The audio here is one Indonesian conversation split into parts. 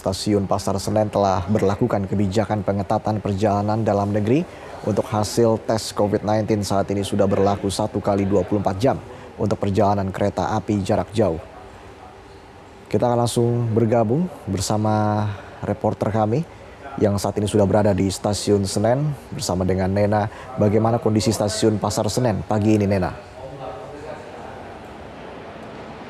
Stasiun Pasar Senen telah berlakukan kebijakan pengetatan perjalanan dalam negeri untuk hasil tes COVID-19 saat ini sudah berlaku satu kali 24 jam untuk perjalanan kereta api jarak jauh. Kita akan langsung bergabung bersama reporter kami yang saat ini sudah berada di stasiun Senen bersama dengan Nena. Bagaimana kondisi stasiun Pasar Senen pagi ini Nena?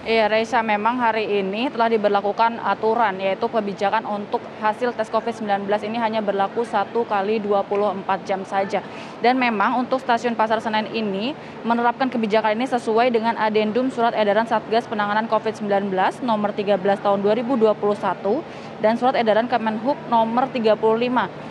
Iya, Reisa, memang hari ini telah diberlakukan aturan yaitu kebijakan untuk hasil tes COVID-19 ini hanya berlaku satu kali 24 jam saja. Dan memang untuk stasiun Pasar Senen ini menerapkan kebijakan ini sesuai dengan adendum surat edaran Satgas Penanganan COVID-19 nomor 13 tahun 2021 dan surat edaran Kemenhub nomor 35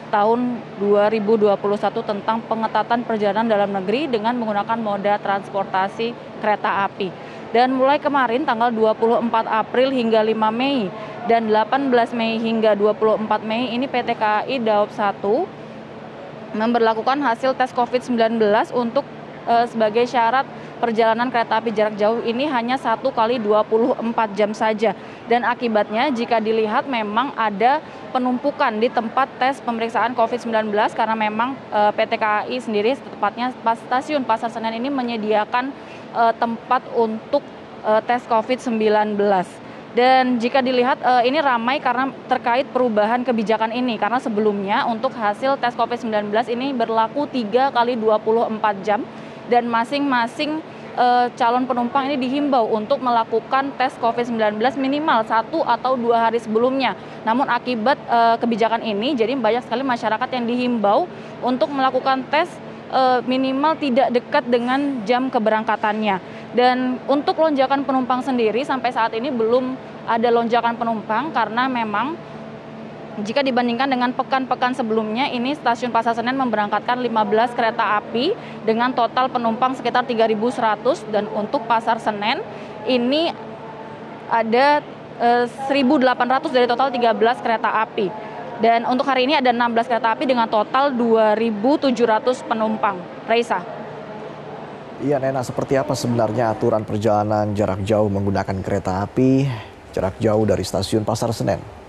tahun 2021 tentang pengetatan perjalanan dalam negeri dengan menggunakan moda transportasi kereta api. Dan mulai kemarin tanggal 24 April hingga 5 Mei dan 18 Mei hingga 24 Mei ini PT KAI Daop 1 memberlakukan hasil tes COVID-19 untuk e, sebagai syarat perjalanan kereta api jarak jauh ini hanya satu kali 24 jam saja. Dan akibatnya jika dilihat memang ada penumpukan di tempat tes pemeriksaan COVID-19 karena memang e, PT KAI sendiri tepatnya stasiun Pasar Senen ini menyediakan uh, tempat untuk uh, tes COVID-19. Dan jika dilihat uh, ini ramai karena terkait perubahan kebijakan ini karena sebelumnya untuk hasil tes COVID-19 ini berlaku 3 kali 24 jam dan masing-masing uh, calon penumpang ini dihimbau untuk melakukan tes COVID-19 minimal satu atau dua hari sebelumnya. Namun akibat uh, kebijakan ini, jadi banyak sekali masyarakat yang dihimbau untuk melakukan tes uh, minimal tidak dekat dengan jam keberangkatannya. Dan untuk lonjakan penumpang sendiri sampai saat ini belum ada lonjakan penumpang karena memang jika dibandingkan dengan pekan-pekan sebelumnya, ini stasiun Pasar Senen memberangkatkan 15 kereta api dengan total penumpang sekitar 3.100 dan untuk Pasar Senen ini ada eh, 1.800 dari total 13 kereta api. Dan untuk hari ini ada 16 kereta api dengan total 2.700 penumpang. Reisa. Iya Nena, seperti apa sebenarnya aturan perjalanan jarak jauh menggunakan kereta api jarak jauh dari stasiun Pasar Senen?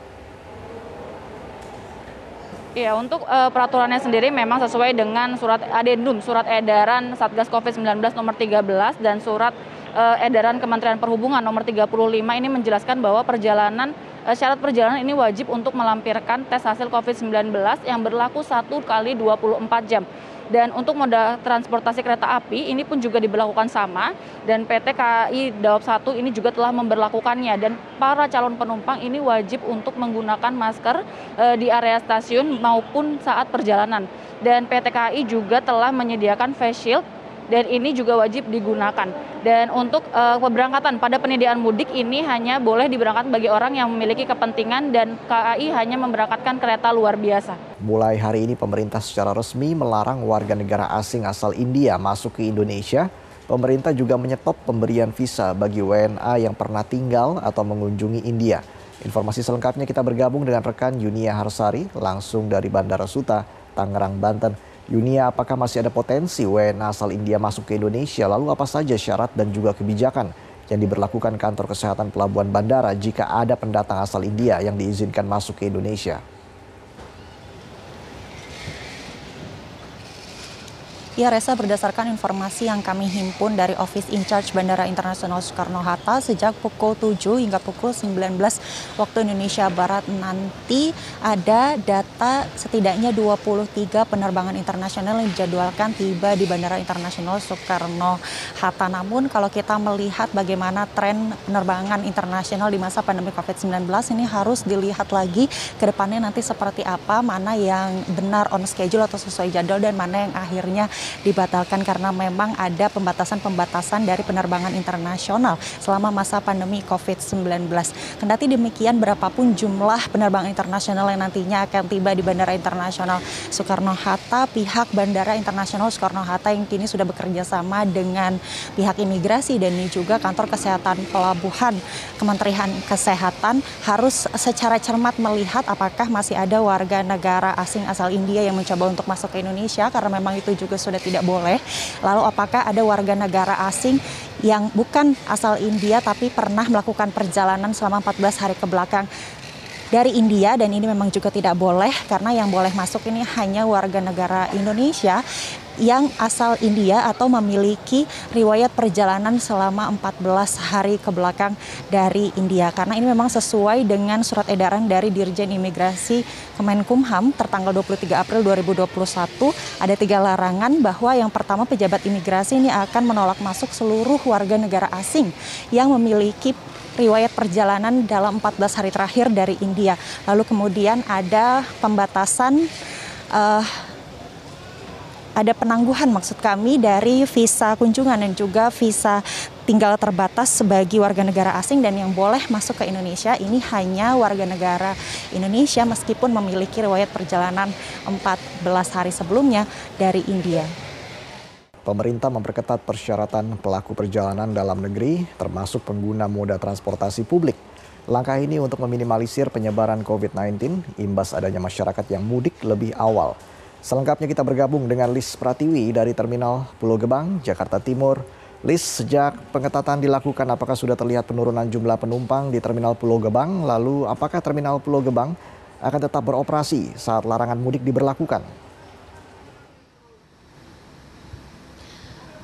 Iya, untuk uh, peraturannya sendiri memang sesuai dengan surat adendum, surat edaran Satgas COVID-19 nomor 13 dan surat uh, edaran Kementerian Perhubungan nomor 35 ini menjelaskan bahwa perjalanan syarat perjalanan ini wajib untuk melampirkan tes hasil COVID-19 yang berlaku satu kali 24 jam. Dan untuk moda transportasi kereta api ini pun juga diberlakukan sama dan PT KAI Daop 1 ini juga telah memberlakukannya dan para calon penumpang ini wajib untuk menggunakan masker e, di area stasiun maupun saat perjalanan. Dan PT KAI juga telah menyediakan face shield dan ini juga wajib digunakan. Dan untuk uh, keberangkatan pada penyediaan mudik ini hanya boleh diberangkatkan bagi orang yang memiliki kepentingan dan KAI hanya memberangkatkan kereta luar biasa. Mulai hari ini pemerintah secara resmi melarang warga negara asing asal India masuk ke Indonesia. Pemerintah juga menyetop pemberian visa bagi WNA yang pernah tinggal atau mengunjungi India. Informasi selengkapnya kita bergabung dengan rekan Yunia Harsari langsung dari Bandara Suta, Tangerang, Banten. Yunia, apakah masih ada potensi WNA asal India masuk ke Indonesia? Lalu apa saja syarat dan juga kebijakan yang diberlakukan kantor kesehatan pelabuhan bandara jika ada pendatang asal India yang diizinkan masuk ke Indonesia? Ya Reza, berdasarkan informasi yang kami himpun dari Office in Charge Bandara Internasional Soekarno-Hatta sejak pukul 7 hingga pukul 19 waktu Indonesia Barat nanti ada data setidaknya 23 penerbangan internasional yang dijadwalkan tiba di Bandara Internasional Soekarno-Hatta. Namun kalau kita melihat bagaimana tren penerbangan internasional di masa pandemi COVID-19 ini harus dilihat lagi ke depannya nanti seperti apa, mana yang benar on schedule atau sesuai jadwal dan mana yang akhirnya dibatalkan karena memang ada pembatasan-pembatasan dari penerbangan internasional selama masa pandemi COVID-19. Kendati demikian berapapun jumlah penerbangan internasional yang nantinya akan tiba di Bandara Internasional Soekarno-Hatta, pihak Bandara Internasional Soekarno-Hatta yang kini sudah bekerja sama dengan pihak imigrasi dan ini juga kantor kesehatan pelabuhan Kementerian Kesehatan harus secara cermat melihat apakah masih ada warga negara asing asal India yang mencoba untuk masuk ke Indonesia karena memang itu juga sudah tidak boleh. Lalu apakah ada warga negara asing yang bukan asal India tapi pernah melakukan perjalanan selama 14 hari ke belakang dari India dan ini memang juga tidak boleh karena yang boleh masuk ini hanya warga negara Indonesia yang asal India atau memiliki riwayat perjalanan selama 14 hari ke belakang dari India karena ini memang sesuai dengan surat edaran dari Dirjen Imigrasi Kemenkumham tertanggal 23 April 2021 ada tiga larangan bahwa yang pertama pejabat imigrasi ini akan menolak masuk seluruh warga negara asing yang memiliki riwayat perjalanan dalam 14 hari terakhir dari India. Lalu kemudian ada pembatasan uh, ada penangguhan maksud kami dari visa kunjungan dan juga visa tinggal terbatas bagi warga negara asing dan yang boleh masuk ke Indonesia ini hanya warga negara Indonesia meskipun memiliki riwayat perjalanan 14 hari sebelumnya dari India. Pemerintah memperketat persyaratan pelaku perjalanan dalam negeri, termasuk pengguna moda transportasi publik. Langkah ini untuk meminimalisir penyebaran COVID-19 imbas adanya masyarakat yang mudik lebih awal. Selengkapnya kita bergabung dengan Lis Pratiwi dari Terminal Pulau Gebang, Jakarta Timur. Lis, sejak pengetatan dilakukan, apakah sudah terlihat penurunan jumlah penumpang di Terminal Pulau Gebang? Lalu, apakah Terminal Pulau Gebang akan tetap beroperasi saat larangan mudik diberlakukan?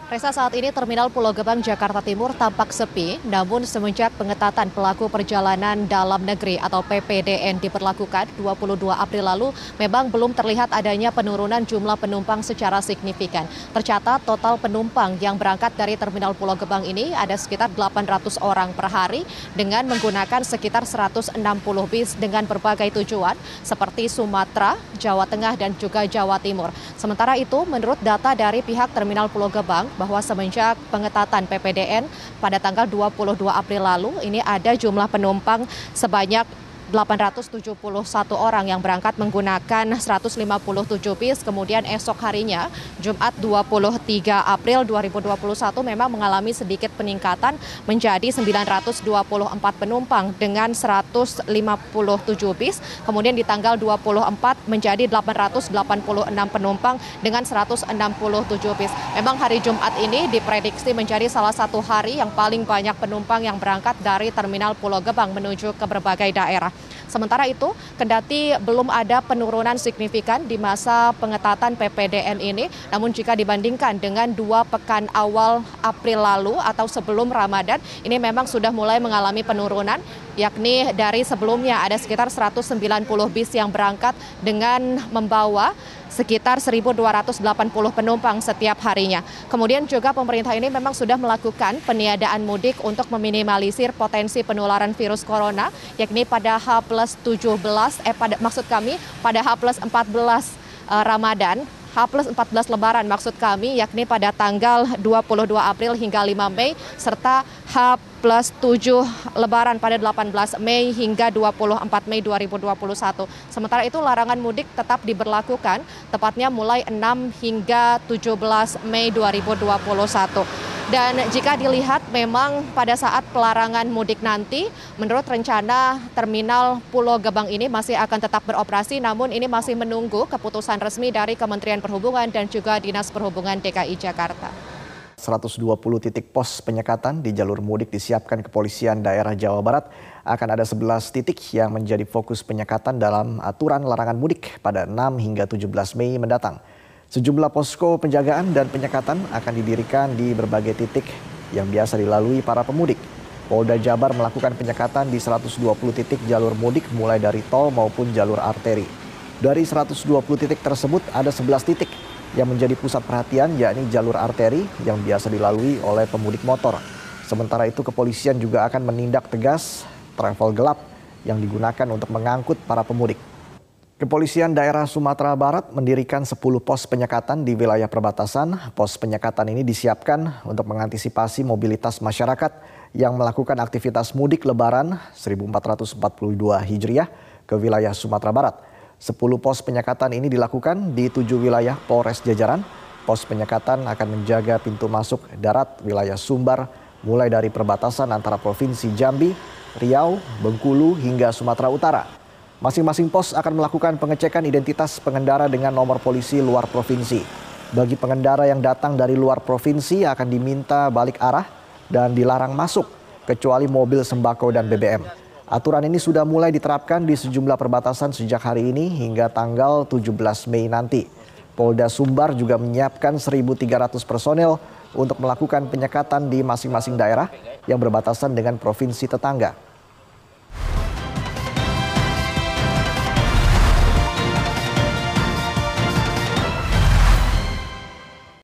Resa saat ini Terminal Pulau Gebang Jakarta Timur tampak sepi, namun semenjak pengetatan pelaku perjalanan dalam negeri atau PPDN diperlakukan 22 April lalu, memang belum terlihat adanya penurunan jumlah penumpang secara signifikan. Tercatat total penumpang yang berangkat dari Terminal Pulau Gebang ini ada sekitar 800 orang per hari dengan menggunakan sekitar 160 bis dengan berbagai tujuan seperti Sumatera, Jawa Tengah, dan juga Jawa Timur. Sementara itu, menurut data dari pihak Terminal Pulau Gebang, bahwa semenjak pengetatan PPDN pada tanggal 22 April lalu ini ada jumlah penumpang sebanyak 871 orang yang berangkat menggunakan 157 bis. Kemudian esok harinya, Jumat 23 April 2021 memang mengalami sedikit peningkatan menjadi 924 penumpang dengan 157 bis. Kemudian di tanggal 24 menjadi 886 penumpang dengan 167 bis. Memang hari Jumat ini diprediksi menjadi salah satu hari yang paling banyak penumpang yang berangkat dari Terminal Pulau Gebang menuju ke berbagai daerah. Sementara itu, kendati belum ada penurunan signifikan di masa pengetatan PPDN ini, namun jika dibandingkan dengan dua pekan awal April lalu atau sebelum Ramadan, ini memang sudah mulai mengalami penurunan, yakni dari sebelumnya ada sekitar 190 bis yang berangkat dengan membawa sekitar 1.280 penumpang setiap harinya. Kemudian juga pemerintah ini memang sudah melakukan peniadaan mudik untuk meminimalisir potensi penularan virus corona, yakni pada H plus 17, eh pada maksud kami pada H plus 14 uh, Ramadan H plus 14 Lebaran maksud kami yakni pada tanggal 22 April hingga 5 Mei serta H plus 7 Lebaran pada 18 Mei hingga 24 Mei 2021. Sementara itu larangan mudik tetap diberlakukan tepatnya mulai 6 hingga 17 Mei 2021. Dan jika dilihat memang pada saat pelarangan mudik nanti, menurut rencana terminal Pulau Gebang ini masih akan tetap beroperasi, namun ini masih menunggu keputusan resmi dari Kementerian Perhubungan dan juga Dinas Perhubungan DKI Jakarta. 120 titik pos penyekatan di jalur mudik disiapkan kepolisian daerah Jawa Barat. Akan ada 11 titik yang menjadi fokus penyekatan dalam aturan larangan mudik pada 6 hingga 17 Mei mendatang. Sejumlah posko penjagaan dan penyekatan akan didirikan di berbagai titik yang biasa dilalui para pemudik. Polda Jabar melakukan penyekatan di 120 titik jalur mudik mulai dari tol maupun jalur arteri. Dari 120 titik tersebut ada 11 titik yang menjadi pusat perhatian yakni jalur arteri yang biasa dilalui oleh pemudik motor. Sementara itu kepolisian juga akan menindak tegas travel gelap yang digunakan untuk mengangkut para pemudik. Kepolisian daerah Sumatera Barat mendirikan 10 pos penyekatan di wilayah perbatasan. Pos penyekatan ini disiapkan untuk mengantisipasi mobilitas masyarakat yang melakukan aktivitas mudik lebaran 1442 Hijriah ke wilayah Sumatera Barat. 10 pos penyekatan ini dilakukan di tujuh wilayah Polres Jajaran. Pos penyekatan akan menjaga pintu masuk darat wilayah Sumbar mulai dari perbatasan antara Provinsi Jambi, Riau, Bengkulu hingga Sumatera Utara. Masing-masing pos akan melakukan pengecekan identitas pengendara dengan nomor polisi luar provinsi. Bagi pengendara yang datang dari luar provinsi akan diminta balik arah dan dilarang masuk kecuali mobil sembako dan BBM. Aturan ini sudah mulai diterapkan di sejumlah perbatasan sejak hari ini hingga tanggal 17 Mei nanti. Polda Sumbar juga menyiapkan 1.300 personel untuk melakukan penyekatan di masing-masing daerah yang berbatasan dengan provinsi tetangga.